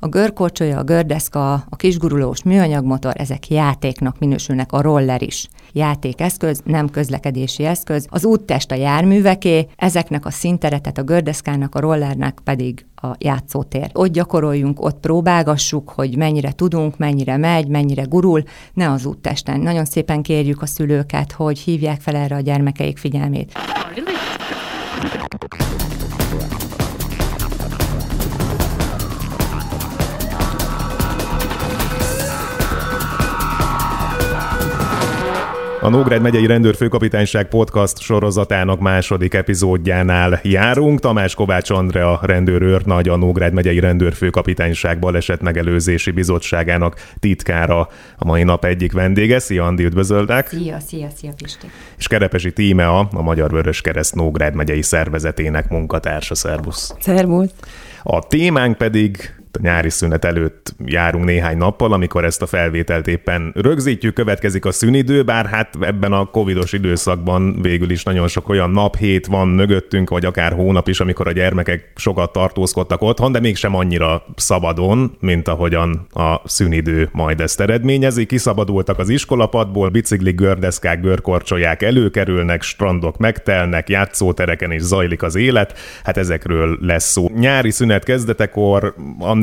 A görkorcsolya, a gördeszka, a kisgurulós műanyagmotor, ezek játéknak minősülnek, a roller is. Játékeszköz, nem közlekedési eszköz. Az úttest a járműveké, ezeknek a színteretet a gördeszkának, a rollernek pedig a játszótér. Ott gyakoroljunk, ott próbálgassuk, hogy mennyire tudunk, mennyire megy, mennyire gurul, ne az úttesten. Nagyon szépen kérjük a szülőket, hogy hívják fel erre a gyermekeik figyelmét. A Nógrád megyei rendőrfőkapitányság podcast sorozatának második epizódjánál járunk. Tamás Kovács Andrea rendőrőr nagy a Nógrád megyei rendőrfőkapitányság baleset megelőzési bizottságának titkára a mai nap egyik vendége. Szia Andi, üdvözöldek! Szia, szia, szia Pisti! És Kerepesi Tímea, a Magyar Vörös Kereszt Nógrád megyei szervezetének munkatársa. Szervusz! Szervusz! A témánk pedig nyári szünet előtt járunk néhány nappal, amikor ezt a felvételt éppen rögzítjük, következik a szünidő, bár hát ebben a covidos időszakban végül is nagyon sok olyan nap, hét van mögöttünk, vagy akár hónap is, amikor a gyermekek sokat tartózkodtak otthon, de mégsem annyira szabadon, mint ahogyan a szünidő majd ezt eredményezi. Kiszabadultak az iskolapadból, biciklik, gördeszkák, görkorcsolyák előkerülnek, strandok megtelnek, játszótereken is zajlik az élet. Hát ezekről lesz szó. Nyári szünet kezdetekor,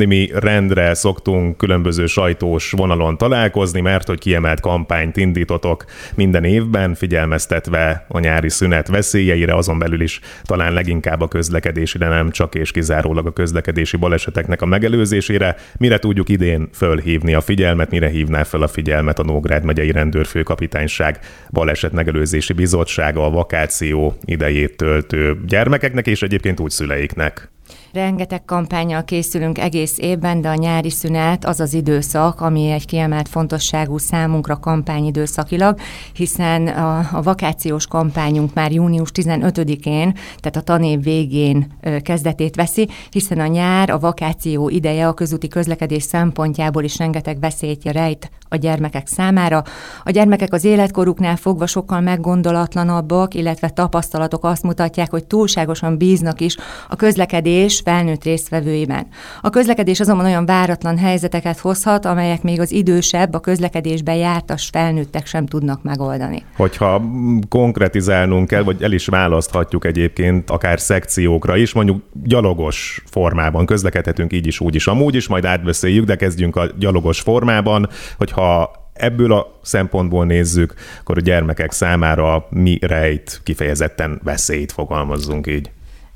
pandémi rendre szoktunk különböző sajtós vonalon találkozni, mert hogy kiemelt kampányt indítotok minden évben, figyelmeztetve a nyári szünet veszélyeire, azon belül is talán leginkább a közlekedési, de nem csak és kizárólag a közlekedési baleseteknek a megelőzésére. Mire tudjuk idén fölhívni a figyelmet, mire hívná fel a figyelmet a Nógrád megyei rendőrfőkapitányság baleset megelőzési bizottsága a vakáció idejét töltő gyermekeknek és egyébként úgy szüleiknek? Rengeteg kampányal készülünk egész évben, de a nyári szünet az az időszak, ami egy kiemelt fontosságú számunkra kampányidőszakilag, hiszen a, a vakációs kampányunk már június 15-én, tehát a tanév végén kezdetét veszi, hiszen a nyár, a vakáció ideje a közúti közlekedés szempontjából is rengeteg veszélyt rejt a gyermekek számára. A gyermekek az életkoruknál fogva sokkal meggondolatlanabbak, illetve tapasztalatok azt mutatják, hogy túlságosan bíznak is a közlekedés felnőtt résztvevőiben. A közlekedés azonban olyan váratlan helyzeteket hozhat, amelyek még az idősebb, a közlekedésben jártas felnőttek sem tudnak megoldani. Hogyha konkretizálnunk kell, vagy el is választhatjuk egyébként akár szekciókra is, mondjuk gyalogos formában közlekedhetünk így is, úgy is, amúgy is, majd átbeszéljük, de kezdjünk a gyalogos formában, hogyha ebből a szempontból nézzük, akkor a gyermekek számára mi rejt kifejezetten veszélyt fogalmazzunk így.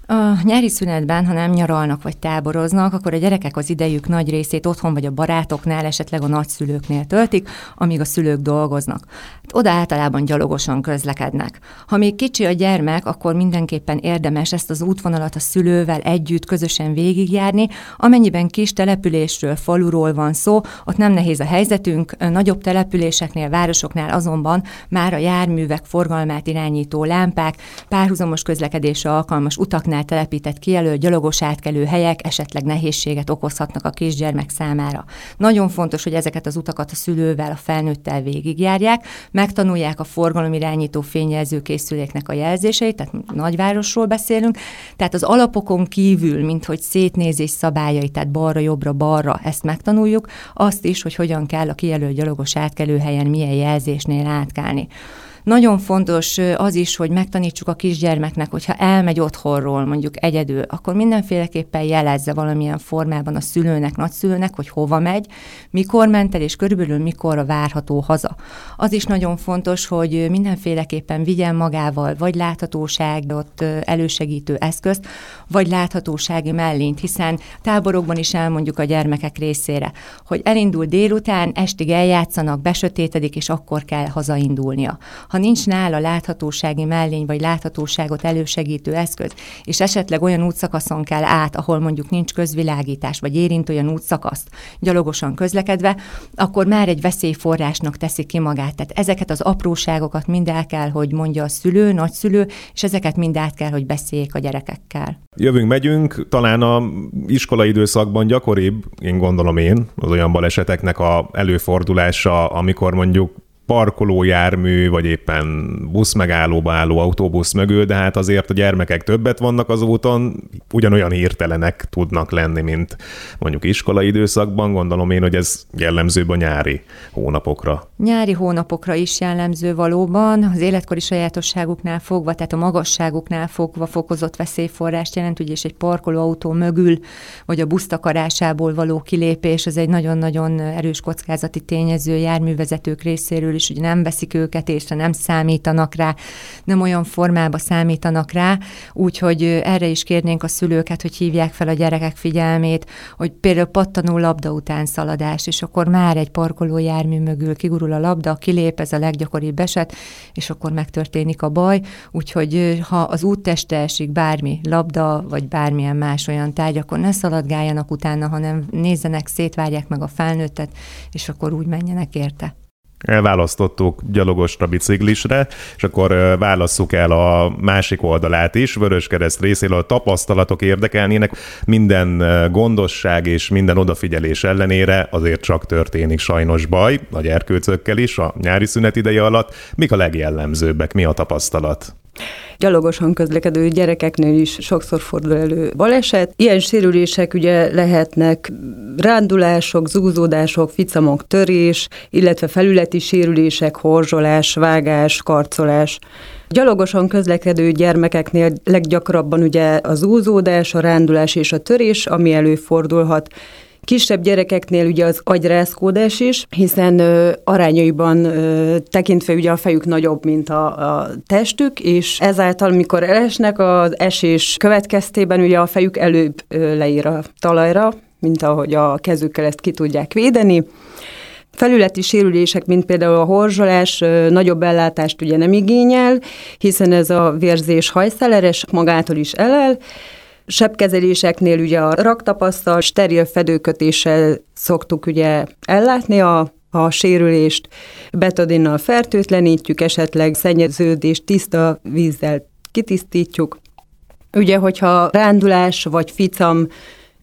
A nyári szünetben, ha nem nyaralnak vagy táboroznak, akkor a gyerekek az idejük nagy részét otthon vagy a barátoknál, esetleg a nagyszülőknél töltik, amíg a szülők dolgoznak. Oda általában gyalogosan közlekednek. Ha még kicsi a gyermek, akkor mindenképpen érdemes ezt az útvonalat a szülővel együtt közösen végigjárni. Amennyiben kis településről, faluról van szó, ott nem nehéz a helyzetünk, nagyobb településeknél, városoknál azonban már a járművek forgalmát irányító lámpák, párhuzamos közlekedésre alkalmas utaknál útnál telepített kijelölt gyalogos átkelő helyek esetleg nehézséget okozhatnak a kisgyermek számára. Nagyon fontos, hogy ezeket az utakat a szülővel, a felnőttel végigjárják, megtanulják a forgalomirányító fényjelző készüléknek a jelzéseit, tehát nagyvárosról beszélünk, tehát az alapokon kívül, mint hogy szétnézés szabályai, tehát balra-jobbra-balra, ezt megtanuljuk, azt is, hogy hogyan kell a kijelölt gyalogos átkelő helyen milyen jelzésnél átkelni. Nagyon fontos az is, hogy megtanítsuk a kisgyermeknek, hogyha elmegy otthonról mondjuk egyedül, akkor mindenféleképpen jelezze valamilyen formában a szülőnek, nagyszülőnek, hogy hova megy, mikor ment el, és körülbelül mikorra várható haza. Az is nagyon fontos, hogy mindenféleképpen vigyen magával vagy láthatóságot elősegítő eszközt, vagy láthatósági mellényt, hiszen táborokban is elmondjuk a gyermekek részére, hogy elindul délután, estig eljátszanak, besötétedik, és akkor kell hazaindulnia. Ha ha nincs nála láthatósági mellény vagy láthatóságot elősegítő eszköz, és esetleg olyan útszakaszon kell át, ahol mondjuk nincs közvilágítás, vagy érint olyan útszakaszt gyalogosan közlekedve, akkor már egy veszélyforrásnak teszi ki magát. Tehát ezeket az apróságokat mind el kell, hogy mondja a szülő, nagyszülő, és ezeket mind át kell, hogy beszéljék a gyerekekkel. Jövünk, megyünk, talán a iskolai időszakban gyakoribb, én gondolom én, az olyan baleseteknek a előfordulása, amikor mondjuk parkolójármű, vagy éppen buszmegállóba álló autóbusz mögül, de hát azért a gyermekek többet vannak az úton, ugyanolyan hirtelenek tudnak lenni, mint mondjuk iskola időszakban. Gondolom én, hogy ez jellemzőbb a nyári hónapokra. Nyári hónapokra is jellemző valóban, az életkori sajátosságuknál fogva, tehát a magasságuknál fogva fokozott veszélyforrást jelent, ugye és egy parkolóautó mögül, vagy a busztakarásából való kilépés, az egy nagyon-nagyon erős kockázati tényező járművezetők részéről is, ugye nem veszik őket észre, nem számítanak rá, nem olyan formába számítanak rá, úgyhogy erre is kérnénk a szülőket, hogy hívják fel a gyerekek figyelmét, hogy például pattanó labda után szaladás, és akkor már egy parkolójármű mögül kigurul a labda, kilép, ez a leggyakoribb eset, és akkor megtörténik a baj, úgyhogy ha az útteste esik bármi labda, vagy bármilyen más olyan tárgy, akkor ne szaladgáljanak utána, hanem nézzenek, szétvárják meg a felnőttet, és akkor úgy menjenek érte elválasztottuk gyalogosra, biciklisre, és akkor válasszuk el a másik oldalát is, Vöröskereszt részéről a tapasztalatok érdekelnének, minden gondosság és minden odafigyelés ellenére azért csak történik sajnos baj, a gyerkőcökkel is, a nyári szünet ideje alatt. Mik a legjellemzőbbek, mi a tapasztalat? Gyalogosan közlekedő gyerekeknél is sokszor fordul elő baleset. Ilyen sérülések ugye lehetnek rándulások, zúzódások, ficamok, törés, illetve felületi sérülések, horzsolás, vágás, karcolás. Gyalogosan közlekedő gyermekeknél leggyakrabban ugye az úzódás, a rándulás és a törés, ami előfordulhat. Kisebb gyerekeknél ugye az agyrázkódás is, hiszen ö, arányaiban ö, tekintve ugye a fejük nagyobb, mint a, a testük, és ezáltal, mikor elesnek az esés következtében, ugye a fejük előbb ö, leír a talajra, mint ahogy a kezükkel ezt ki tudják védeni. Felületi sérülések, mint például a horzsolás, nagyobb ellátást ugye nem igényel, hiszen ez a vérzés hajszeleres, magától is elel, Sebkezeléseknél ugye a raktapasztal, steril fedőkötéssel szoktuk ugye ellátni a a sérülést, betadinnal fertőtlenítjük, esetleg szennyeződést tiszta vízzel kitisztítjuk. Ugye, hogyha rándulás vagy ficam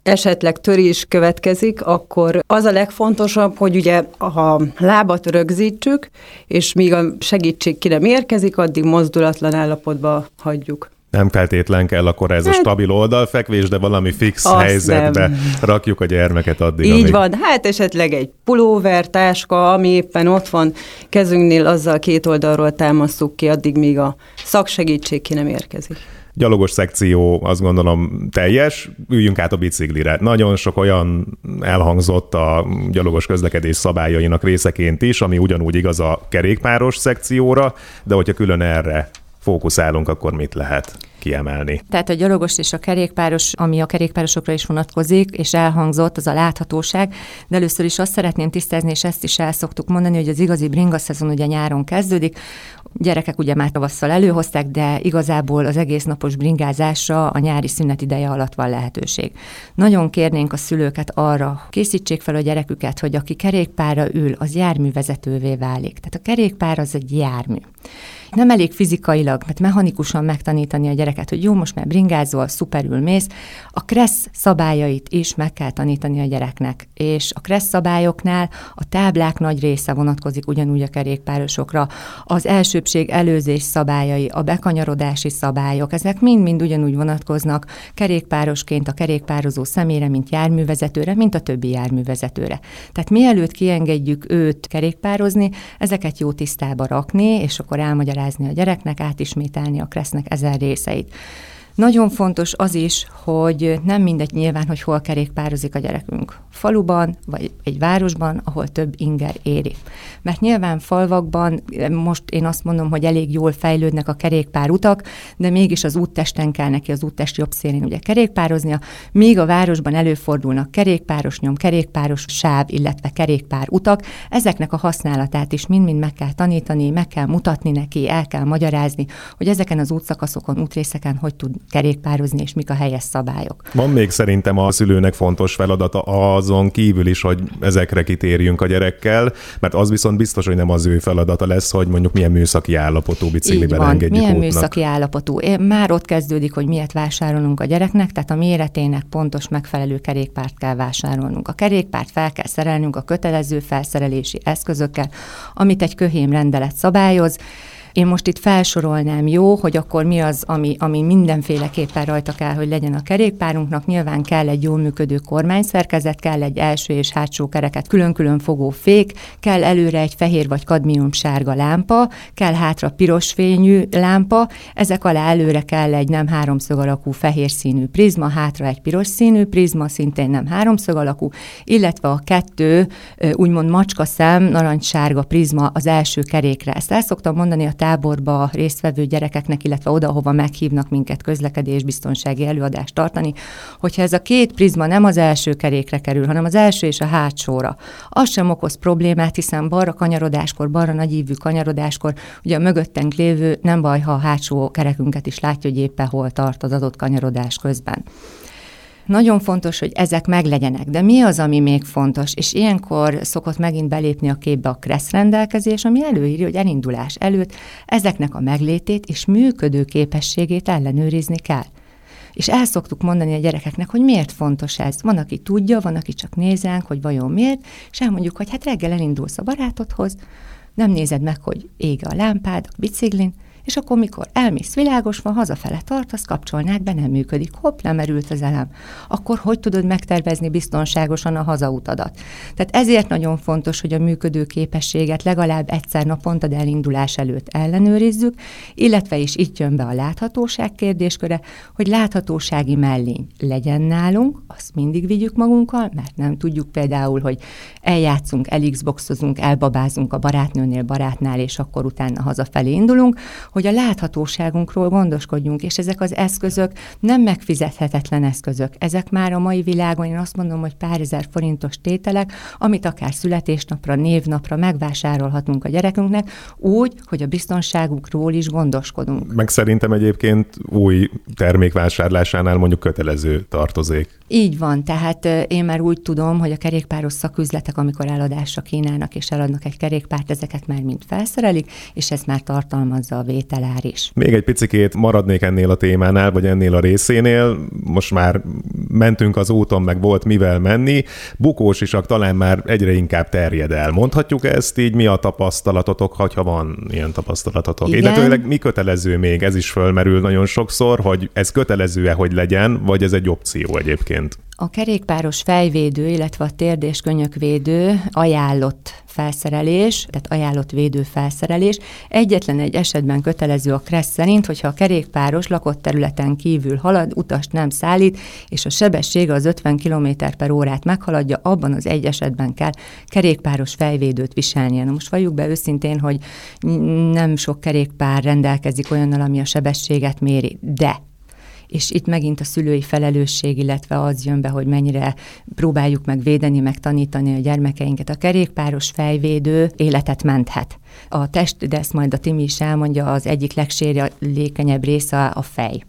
esetleg törés következik, akkor az a legfontosabb, hogy ugye a lábat rögzítsük, és míg a segítség ki nem érkezik, addig mozdulatlan állapotba hagyjuk. Nem feltétlen kell akkor ez hát, a stabil oldalfekvés, de valami fix helyzetbe nem. rakjuk a gyermeket addig. Így amíg... van, hát esetleg egy pulóver, táska, ami éppen ott van kezünknél, azzal két oldalról támasztjuk ki, addig míg a szaksegítség ki nem érkezik gyalogos szekció azt gondolom teljes, üljünk át a biciklire. Nagyon sok olyan elhangzott a gyalogos közlekedés szabályainak részeként is, ami ugyanúgy igaz a kerékpáros szekcióra, de hogyha külön erre fókuszálunk, akkor mit lehet kiemelni? Tehát a gyalogos és a kerékpáros, ami a kerékpárosokra is vonatkozik, és elhangzott, az a láthatóság, de először is azt szeretném tisztázni, és ezt is el szoktuk mondani, hogy az igazi bringa szezon ugye nyáron kezdődik, gyerekek ugye már tavasszal előhozták, de igazából az egész napos bringázásra a nyári szünet ideje alatt van lehetőség. Nagyon kérnénk a szülőket arra, készítsék fel a gyereküket, hogy aki kerékpára ül, az járművezetővé válik. Tehát a kerékpár az egy jármű. Nem elég fizikailag, mert mechanikusan megtanítani a gyereket, hogy jó, most már bringázol, szuperül mész. A kressz szabályait is meg kell tanítani a gyereknek. És a kressz szabályoknál a táblák nagy része vonatkozik ugyanúgy a kerékpárosokra. Az elsőbség előzés szabályai, a bekanyarodási szabályok, ezek mind-mind ugyanúgy vonatkoznak kerékpárosként a kerékpározó személyre, mint járművezetőre, mint a többi járművezetőre. Tehát mielőtt kiengedjük őt kerékpározni, ezeket jó tisztába rakni, és akkor elmagyarázni elmagyarázni a gyereknek, átismételni a kresznek ezer részeit. Nagyon fontos az is, hogy nem mindegy nyilván, hogy hol kerékpározik a gyerekünk. Faluban, vagy egy városban, ahol több inger éri. Mert nyilván falvakban, most én azt mondom, hogy elég jól fejlődnek a kerékpárutak, de mégis az úttesten kell neki az úttest jobb szélén ugye kerékpároznia, míg a városban előfordulnak kerékpáros nyom, kerékpáros sáv, illetve kerékpár utak. Ezeknek a használatát is mind-mind meg kell tanítani, meg kell mutatni neki, el kell magyarázni, hogy ezeken az útszakaszokon, útrészeken hogy tud kerékpározni, és mik a helyes szabályok. Van még szerintem a szülőnek fontos feladata azon kívül is, hogy ezekre kitérjünk a gyerekkel, mert az viszont biztos, hogy nem az ő feladata lesz, hogy mondjuk milyen műszaki állapotú bicikliben engedjük milyen útnak. műszaki állapotú. Már ott kezdődik, hogy miért vásárolunk a gyereknek, tehát a méretének pontos megfelelő kerékpárt kell vásárolnunk. A kerékpárt fel kell szerelnünk a kötelező felszerelési eszközökkel, amit egy köhém rendelet szabályoz, én most itt felsorolnám jó, hogy akkor mi az, ami, ami mindenféleképpen rajta kell, hogy legyen a kerékpárunknak. Nyilván kell egy jól működő kormányszerkezet, kell egy első és hátsó kereket külön-külön fogó fék, kell előre egy fehér vagy kadmium sárga lámpa, kell hátra piros fényű lámpa, ezek alá előre kell egy nem háromszög alakú fehér színű prizma, hátra egy piros színű prizma, szintén nem háromszög alakú, illetve a kettő úgymond macska szem, narancssárga prizma az első kerékre. Ezt el szoktam mondani a táborba résztvevő gyerekeknek, illetve oda, hova meghívnak minket közlekedésbiztonsági előadást tartani, hogyha ez a két prizma nem az első kerékre kerül, hanem az első és a hátsóra, az sem okoz problémát, hiszen balra kanyarodáskor, balra nagyívű kanyarodáskor, ugye a mögöttünk lévő nem baj, ha a hátsó kerekünket is látja, hogy éppen hol tart az adott kanyarodás közben. Nagyon fontos, hogy ezek meglegyenek, de mi az, ami még fontos? És ilyenkor szokott megint belépni a képbe a KRESZ rendelkezés, ami előírja, hogy elindulás előtt ezeknek a meglétét és működő képességét ellenőrizni kell. És el szoktuk mondani a gyerekeknek, hogy miért fontos ez. Van, aki tudja, van, aki csak néz ránk, hogy vajon miért, és elmondjuk, hogy hát reggel elindulsz a barátodhoz, nem nézed meg, hogy ég a lámpád a biciklin, és akkor mikor elmész világos van, hazafele tartasz, kapcsolnák be, nem működik, hopp, lemerült az elem. Akkor hogy tudod megtervezni biztonságosan a hazautadat? Tehát ezért nagyon fontos, hogy a működő képességet legalább egyszer naponta, de elindulás előtt ellenőrizzük, illetve is itt jön be a láthatóság kérdésköre, hogy láthatósági mellény legyen nálunk, azt mindig vigyük magunkkal, mert nem tudjuk például, hogy eljátszunk, elixboxozunk, elbabázunk a barátnőnél, barátnál, és akkor utána hazafelé indulunk, hogy a láthatóságunkról gondoskodjunk, és ezek az eszközök nem megfizethetetlen eszközök. Ezek már a mai világon, én azt mondom, hogy pár ezer forintos tételek, amit akár születésnapra, névnapra megvásárolhatunk a gyerekünknek, úgy, hogy a biztonságunkról is gondoskodunk. Meg szerintem egyébként új termékvásárlásánál mondjuk kötelező tartozék. Így van, tehát én már úgy tudom, hogy a kerékpáros szaküzletek, amikor eladásra kínálnak és eladnak egy kerékpárt, ezeket már mind felszerelik, és ez már tartalmazza a vételár is. Még egy picikét maradnék ennél a témánál, vagy ennél a részénél. Most már mentünk az úton, meg volt mivel menni. Bukós isak talán már egyre inkább terjed el. Mondhatjuk ezt így, mi a tapasztalatotok, ha van ilyen tapasztalatotok? Igen. Illetőleg mi kötelező még? Ez is fölmerül nagyon sokszor, hogy ez kötelező-e, hogy legyen, vagy ez egy opció egyébként? A kerékpáros fejvédő, illetve a térdés könyökvédő ajánlott felszerelés, tehát ajánlott védő felszerelés. Egyetlen egy esetben kötelező a KRESZ szerint, hogyha a kerékpáros lakott területen kívül halad, utast nem szállít, és a sebessége az 50 km per órát meghaladja, abban az egy esetben kell kerékpáros fejvédőt viselnie. Na most valljuk be őszintén, hogy nem sok kerékpár rendelkezik olyannal, ami a sebességet méri, de és itt megint a szülői felelősség, illetve az jön be, hogy mennyire próbáljuk meg védeni, meg tanítani a gyermekeinket. A kerékpáros fejvédő életet menthet. A test, de ezt majd a Timi is elmondja, az egyik legsérülékenyebb része a fej.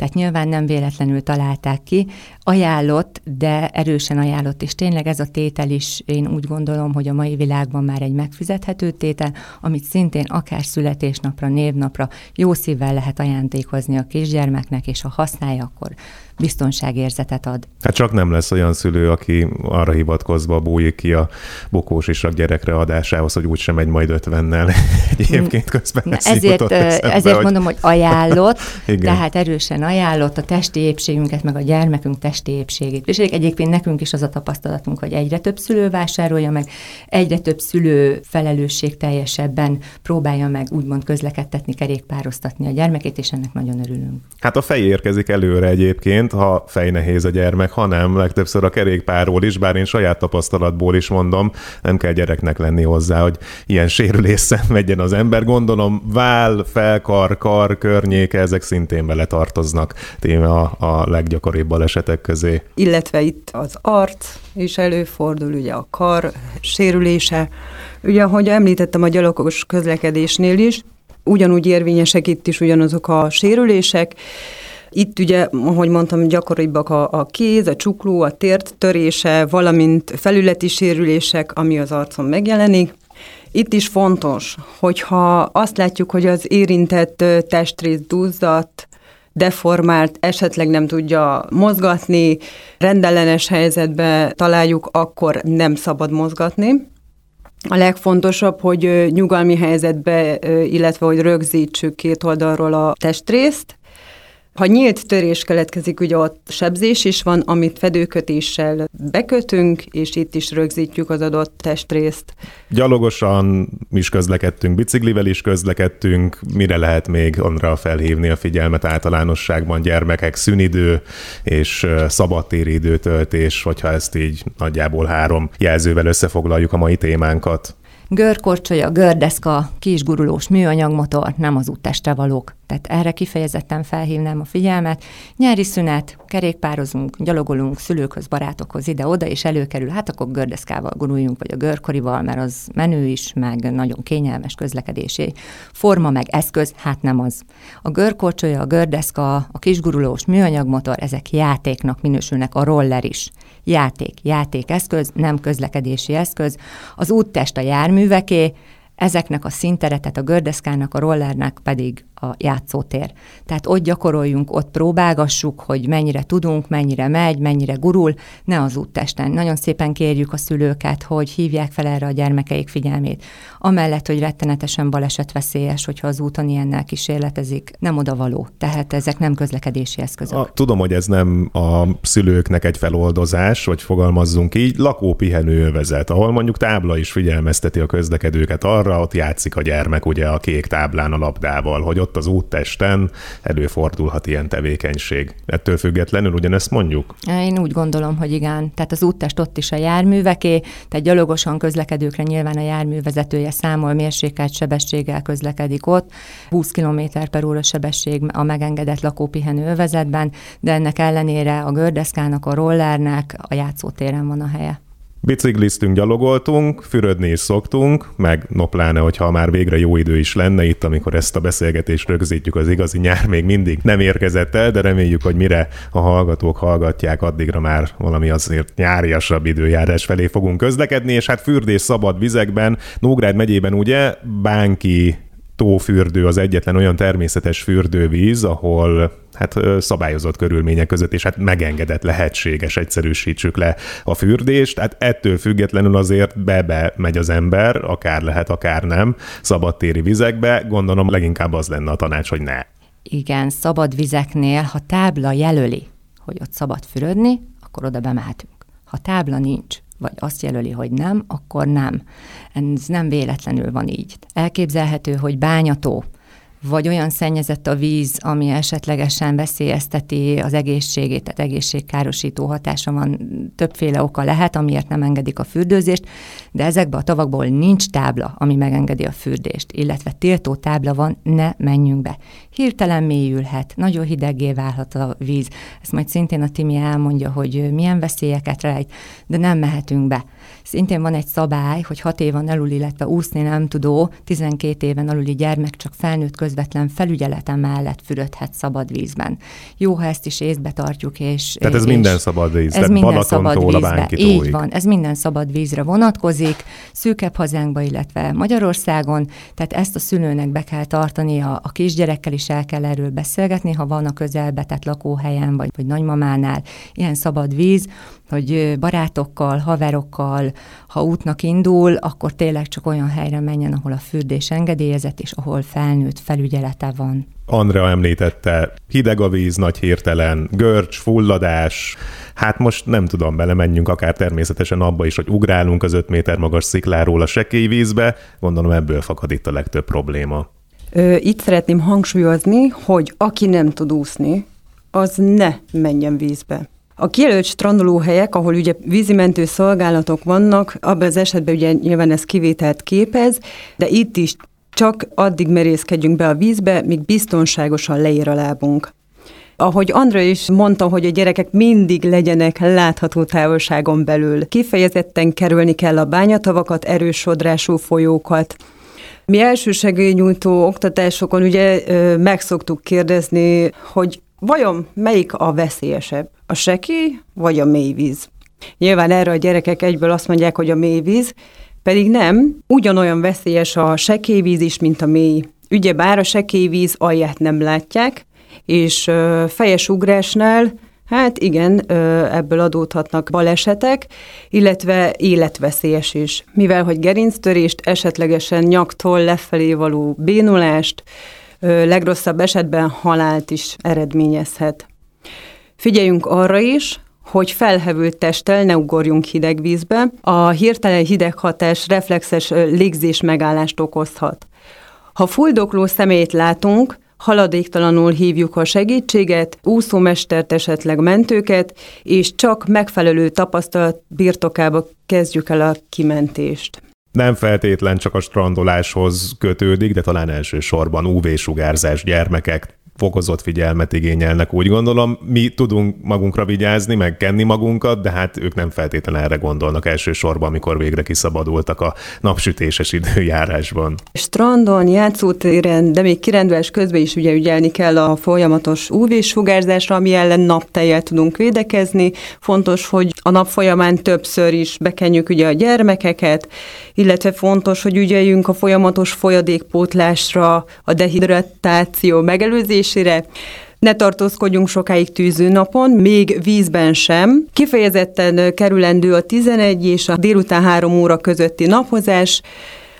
Tehát nyilván nem véletlenül találták ki. Ajánlott, de erősen ajánlott, és tényleg ez a tétel is, én úgy gondolom, hogy a mai világban már egy megfizethető tétel, amit szintén akár születésnapra, névnapra jó szívvel lehet ajándékozni a kisgyermeknek, és ha használja, akkor biztonságérzetet ad. Hát csak nem lesz olyan szülő, aki arra hivatkozva bújik ki a bukós és a gyerekre adásához, hogy úgysem megy majd ötvennel. Egyébként közben Na, ezért, eszembe, ezért hogy... mondom, hogy ajánlott, tehát erősen ajánlott a testi épségünket, meg a gyermekünk testi épségét. És egyébként nekünk is az a tapasztalatunk, hogy egyre több szülő vásárolja meg, egyre több szülő felelősség teljesebben próbálja meg úgymond közlekedtetni, kerékpároztatni a gyermekét, és ennek nagyon örülünk. Hát a fej érkezik előre egyébként, ha fejnehéz a gyermek, hanem legtöbbször a kerékpárról is, bár én saját tapasztalatból is mondom, nem kell gyereknek lenni hozzá, hogy ilyen sérülés szenvedjen az ember. Gondolom váll, felkar, kar, környéke, ezek szintén bele tartoznak téma a leggyakoribb balesetek közé. Illetve itt az arc is előfordul, ugye a kar sérülése. Ugye, ahogy említettem a gyalogos közlekedésnél is, ugyanúgy érvényesek itt is ugyanazok a sérülések, Itt ugye, ahogy mondtam, gyakoribbak a, a kéz, a csukló, a tért törése, valamint felületi sérülések, ami az arcon megjelenik. Itt is fontos, hogyha azt látjuk, hogy az érintett testrész duzzadt, deformált, esetleg nem tudja mozgatni, rendellenes helyzetbe találjuk, akkor nem szabad mozgatni. A legfontosabb, hogy nyugalmi helyzetbe, illetve hogy rögzítsük két oldalról a testrészt, ha nyílt törés keletkezik, ugye ott sebzés is van, amit fedőkötéssel bekötünk, és itt is rögzítjük az adott testrészt. Gyalogosan is közlekedtünk, biciklivel is közlekedtünk. Mire lehet még arra felhívni a figyelmet általánosságban gyermekek szünidő és szabadtéri időtöltés, hogyha ezt így nagyjából három jelzővel összefoglaljuk a mai témánkat? Görkorcsolya, gördeszka, kisgurulós műanyagmotor, nem az úttestre valók. Tehát erre kifejezetten felhívnám a figyelmet. Nyári szünet, kerékpározunk, gyalogolunk szülőkhöz, barátokhoz ide-oda, és előkerül, hát akkor gördeszkával guruljunk, vagy a görkorival, mert az menő is, meg nagyon kényelmes közlekedési forma, meg eszköz, hát nem az. A görkorcsolya, a gördeszka, a kisgurulós műanyagmotor, ezek játéknak minősülnek, a roller is játék, játékeszköz, nem közlekedési eszköz. Az úttest a járműveké, ezeknek a színteretet a gördeszkának, a rollernek pedig a játszótér. Tehát ott gyakoroljunk, ott próbálgassuk, hogy mennyire tudunk, mennyire megy, mennyire gurul, ne az úttesten. Nagyon szépen kérjük a szülőket, hogy hívják fel erre a gyermekeik figyelmét. Amellett, hogy rettenetesen balesetveszélyes, hogyha az úton ilyennel kísérletezik, nem odavaló. Tehát ezek nem közlekedési eszközök. A, tudom, hogy ez nem a szülőknek egy feloldozás, vagy fogalmazzunk így, lakópihenő övezet, ahol mondjuk tábla is figyelmezteti a közlekedőket arra, ott játszik a gyermek ugye a kék táblán a labdával, hogy ott ott az úttesten előfordulhat ilyen tevékenység. Ettől függetlenül ugyanezt mondjuk? Én úgy gondolom, hogy igen. Tehát az úttest ott is a járműveké, tehát gyalogosan közlekedőkre nyilván a járművezetője számol mérsékelt sebességgel közlekedik ott. 20 km per óra sebesség a megengedett lakópihenő övezetben, de ennek ellenére a gördeszkának, a rollernek a játszótéren van a helye. Bicikliztünk, gyalogoltunk, fürödni is szoktunk, meg no pláne, hogyha már végre jó idő is lenne itt, amikor ezt a beszélgetést rögzítjük, az igazi nyár még mindig nem érkezett el, de reméljük, hogy mire a hallgatók hallgatják, addigra már valami azért nyáriasabb időjárás felé fogunk közlekedni, és hát fürdés szabad vizekben, Nógrád megyében ugye Bánki tófürdő az egyetlen olyan természetes fürdővíz, ahol hát szabályozott körülmények között, és hát megengedett, lehetséges, egyszerűsítsük le a fürdést. Hát ettől függetlenül azért be-be megy az ember, akár lehet, akár nem, szabadtéri vizekbe. Gondolom leginkább az lenne a tanács, hogy ne. Igen, szabad vizeknél, ha tábla jelöli, hogy ott szabad fürödni, akkor oda bemehetünk. Ha tábla nincs, vagy azt jelöli, hogy nem, akkor nem. Ez nem véletlenül van így. Elképzelhető, hogy bányató, vagy olyan szennyezett a víz, ami esetlegesen veszélyezteti az egészségét, tehát egészségkárosító hatása van, többféle oka lehet, amiért nem engedik a fürdőzést, de ezekben a tavakból nincs tábla, ami megengedi a fürdést, illetve tiltó tábla van, ne menjünk be. Hirtelen mélyülhet, nagyon hideggé válhat a víz. Ezt majd szintén a Timi elmondja, hogy milyen veszélyeket rejt, de nem mehetünk be. Szintén van egy szabály, hogy 6 éven alul, illetve úszni nem tudó, 12 éven aluli gyermek csak felnőtt közvetlen felügyelete mellett fürödhet szabad vízben. Jó, ha ezt is észbe tartjuk. És, tehát ez és minden szabad víz, ez minden szabad vízbe. Így van, ez minden szabad vízre vonatkozik, szűkebb hazánkba, illetve Magyarországon, tehát ezt a szülőnek be kell tartani, a, a kisgyerekkel is el kell erről beszélgetni, ha van a közelbe, tehát lakóhelyen, vagy, vagy nagymamánál ilyen szabad víz, hogy barátokkal, haverokkal, ha útnak indul, akkor tényleg csak olyan helyre menjen, ahol a fürdés engedélyezett, és ahol felnőtt felügyelete van. Andrea említette, hideg a víz, nagy hirtelen, görcs, fulladás, hát most nem tudom, belemenjünk akár természetesen abba is, hogy ugrálunk az 5 méter magas szikláról a sekély vízbe, gondolom ebből fakad itt a legtöbb probléma. Itt szeretném hangsúlyozni, hogy aki nem tud úszni, az ne menjen vízbe. A kijelölt strandolóhelyek, ahol ugye vízimentő szolgálatok vannak, abban az esetben ugye nyilván ez kivételt képez, de itt is csak addig merészkedjünk be a vízbe, míg biztonságosan leér a lábunk. Ahogy Andra is mondta, hogy a gyerekek mindig legyenek látható távolságon belül. Kifejezetten kerülni kell a bányatavakat, erős sodrású folyókat, mi elsősegélynyújtó oktatásokon ugye meg szoktuk kérdezni, hogy Vajon melyik a veszélyesebb? A sekély vagy a mélyvíz? Nyilván erre a gyerekek egyből azt mondják, hogy a mélyvíz, pedig nem, ugyanolyan veszélyes a sekélyvíz is, mint a mély. Ugyebár a sekélyvíz alját nem látják, és fejes ugrásnál Hát igen, ebből adódhatnak balesetek, illetve életveszélyes is. Mivel, hogy gerinctörést, esetlegesen nyaktól lefelé való bénulást, legrosszabb esetben halált is eredményezhet. Figyeljünk arra is, hogy felhevült testtel ne ugorjunk hideg vízbe. A hirtelen hideg hatás reflexes légzés megállást okozhat. Ha fuldokló szemét látunk, haladéktalanul hívjuk a segítséget, úszómestert, esetleg mentőket, és csak megfelelő tapasztalat birtokába kezdjük el a kimentést nem feltétlen csak a strandoláshoz kötődik, de talán elsősorban UV-sugárzás gyermekek, fokozott figyelmet igényelnek, úgy gondolom. Mi tudunk magunkra vigyázni, meg kenni magunkat, de hát ők nem feltétlenül erre gondolnak elsősorban, amikor végre kiszabadultak a napsütéses időjárásban. Strandon, játszótéren, de még kirendelés közben is ugye ügyelni kell a folyamatos UV-sugárzásra, ami ellen naptejjel tudunk védekezni. Fontos, hogy a nap folyamán többször is bekenjük ugye a gyermekeket, illetve fontos, hogy ügyeljünk a folyamatos folyadékpótlásra, a dehidratáció megelőzésére, ne tartózkodjunk sokáig tűzőnapon, még vízben sem. Kifejezetten kerülendő a 11 és a délután 3 óra közötti napozás,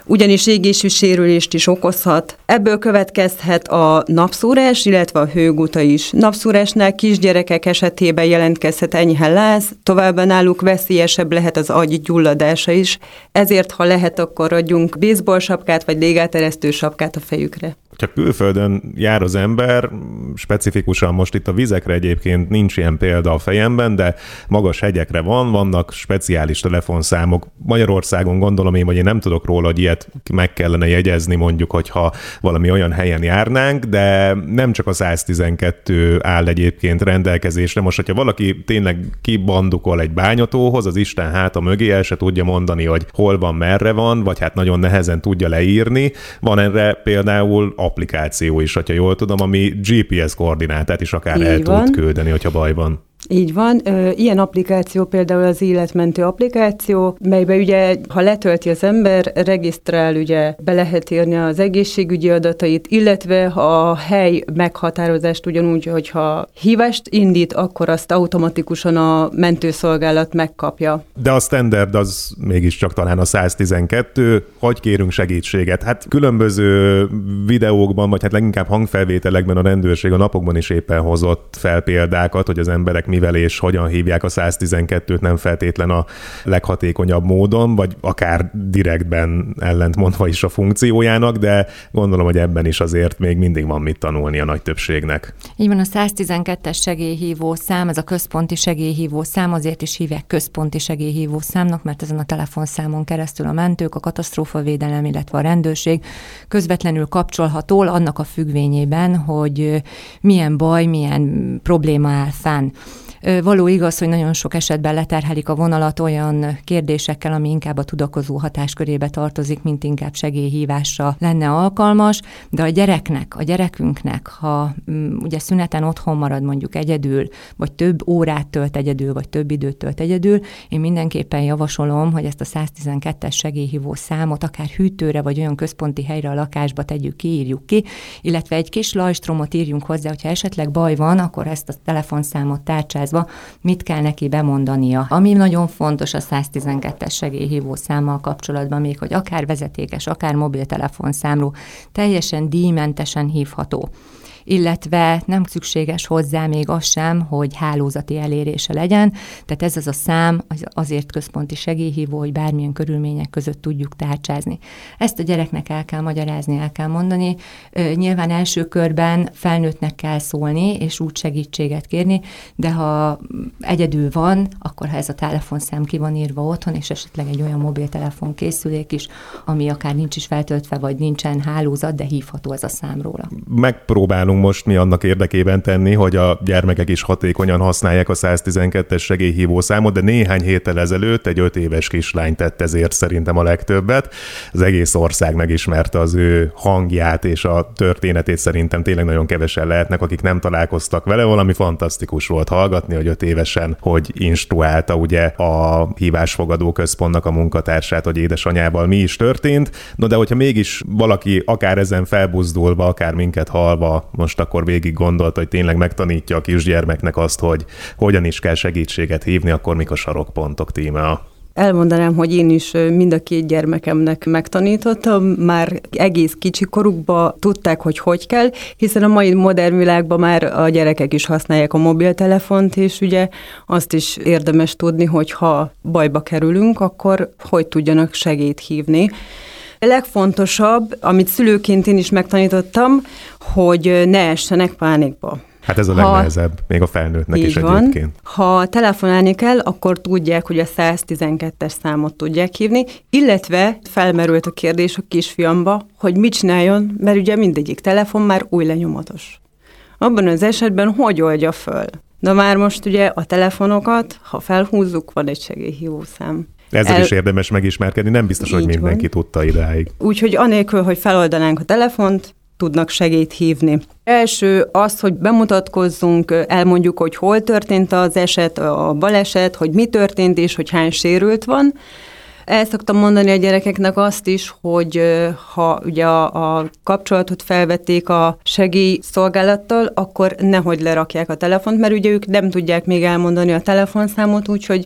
ugyanis égésű sérülést is okozhat. Ebből következhet a napszúrás, illetve a hőguta is. Napszúrásnál kisgyerekek esetében jelentkezhet enyhe láz, továbbá náluk veszélyesebb lehet az agy gyulladása is, ezért ha lehet, akkor adjunk baseball sapkát vagy légáteresztő sapkát a fejükre hogyha külföldön jár az ember, specifikusan most itt a vizekre egyébként nincs ilyen példa a fejemben, de magas hegyekre van, vannak speciális telefonszámok. Magyarországon gondolom én, vagy én nem tudok róla, hogy ilyet meg kellene jegyezni mondjuk, hogyha valami olyan helyen járnánk, de nem csak a 112 áll egyébként rendelkezésre. Most, hogyha valaki tényleg kibandukol egy bányatóhoz, az Isten háta mögé el se tudja mondani, hogy hol van, merre van, vagy hát nagyon nehezen tudja leírni. Van erre például applikáció is, hogyha jól tudom, ami GPS koordinátát is akár Így el van. tud küldeni, hogyha baj van. Így van. Ilyen applikáció például az életmentő applikáció, melybe ugye, ha letölti az ember, regisztrál, ugye be lehet írni az egészségügyi adatait, illetve a hely meghatározást ugyanúgy, hogyha hívást indít, akkor azt automatikusan a mentőszolgálat megkapja. De a standard az mégiscsak talán a 112, hogy kérünk segítséget. Hát különböző videókban, vagy hát leginkább hangfelvételekben a rendőrség a napokban is éppen hozott fel példákat, hogy az emberek mivel és hogyan hívják a 112-t nem feltétlen a leghatékonyabb módon, vagy akár direktben ellentmondva is a funkciójának, de gondolom, hogy ebben is azért még mindig van mit tanulni a nagy többségnek. Így van, a 112-es segélyhívó szám, ez a központi segélyhívó szám, azért is hívják központi segélyhívó számnak, mert ezen a telefonszámon keresztül a mentők, a katasztrófavédelem, illetve a rendőrség közvetlenül kapcsolható annak a függvényében, hogy milyen baj, milyen probléma áll fenn. Való igaz, hogy nagyon sok esetben leterhelik a vonalat olyan kérdésekkel, ami inkább a tudakozó hatáskörébe tartozik, mint inkább segélyhívásra lenne alkalmas, de a gyereknek, a gyerekünknek, ha mm, ugye szüneten otthon marad mondjuk egyedül, vagy több órát tölt egyedül, vagy több időt tölt egyedül, én mindenképpen javasolom, hogy ezt a 112-es segélyhívó számot akár hűtőre, vagy olyan központi helyre a lakásba tegyük ki, írjuk ki, illetve egy kis lajstromot írjunk hozzá, hogyha esetleg baj van, akkor ezt a telefonszámot tárcsáz magyarázva, mit kell neki bemondania. Ami nagyon fontos a 112-es segélyhívó számmal kapcsolatban még, hogy akár vezetékes, akár mobiltelefonszámló teljesen díjmentesen hívható illetve nem szükséges hozzá még az sem, hogy hálózati elérése legyen, tehát ez az a szám az azért központi segélyhívó, hogy bármilyen körülmények között tudjuk tárcsázni. Ezt a gyereknek el kell magyarázni, el kell mondani. Nyilván első körben felnőttnek kell szólni, és úgy segítséget kérni, de ha egyedül van, akkor ha ez a telefonszám ki van írva otthon, és esetleg egy olyan mobiltelefon készülék is, ami akár nincs is feltöltve, vagy nincsen hálózat, de hívható ez a szám róla. Megpróbálom próbálunk most mi annak érdekében tenni, hogy a gyermekek is hatékonyan használják a 112-es segélyhívó számot, de néhány héttel ezelőtt egy öt éves kislány tett ezért szerintem a legtöbbet. Az egész ország megismerte az ő hangját és a történetét szerintem tényleg nagyon kevesen lehetnek, akik nem találkoztak vele. Valami fantasztikus volt hallgatni, hogy öt évesen, hogy instruálta ugye a hívásfogadó központnak a munkatársát, hogy édesanyával mi is történt. No de hogyha mégis valaki akár ezen felbuzdulva, akár minket halva most akkor végig gondolta, hogy tényleg megtanítja a kisgyermeknek azt, hogy hogyan is kell segítséget hívni, akkor mik a sarokpontok tíme Elmondanám, hogy én is mind a két gyermekemnek megtanítottam, már egész kicsi korukban tudták, hogy hogy kell, hiszen a mai modern világban már a gyerekek is használják a mobiltelefont, és ugye azt is érdemes tudni, hogy ha bajba kerülünk, akkor hogy tudjanak segít hívni. A legfontosabb, amit szülőként én is megtanítottam, hogy ne essenek pánikba. Hát ez a legnehezebb, ha, még a felnőttnek is van. egyébként. Ha telefonálni kell, akkor tudják, hogy a 112-es számot tudják hívni, illetve felmerült a kérdés a kisfiamba, hogy mit csináljon, mert ugye mindegyik telefon már új lenyomatos. Abban az esetben hogy oldja föl? Na már most ugye a telefonokat, ha felhúzzuk, van egy segélyhívó szám. Ezzel El... is érdemes megismerkedni, nem biztos, Így hogy mindenki van. tudta idáig. Úgyhogy anélkül, hogy feloldanánk a telefont, tudnak segít hívni. Első az, hogy bemutatkozzunk, elmondjuk, hogy hol történt az eset, a baleset, hogy mi történt és hogy hány sérült van. El szoktam mondani a gyerekeknek azt is, hogy ha ugye a, a kapcsolatot felvették a segélyszolgálattal, akkor nehogy lerakják a telefont, mert ugye ők nem tudják még elmondani a telefonszámot, úgyhogy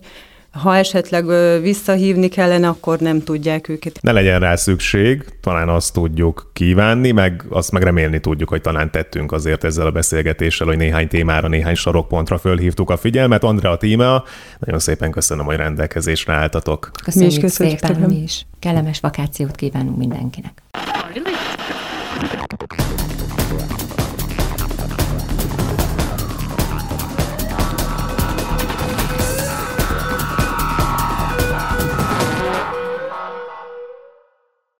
ha esetleg visszahívni kellene, akkor nem tudják őket. Ne legyen rá szükség, talán azt tudjuk kívánni, meg azt meg remélni tudjuk, hogy talán tettünk azért ezzel a beszélgetéssel, hogy néhány témára, néhány sarokpontra fölhívtuk a figyelmet. Andrea Tímea, nagyon szépen köszönöm, hogy rendelkezésre álltatok. Köszönjük mi is köszönjük szépen, mi is. Kellemes vakációt kívánunk mindenkinek.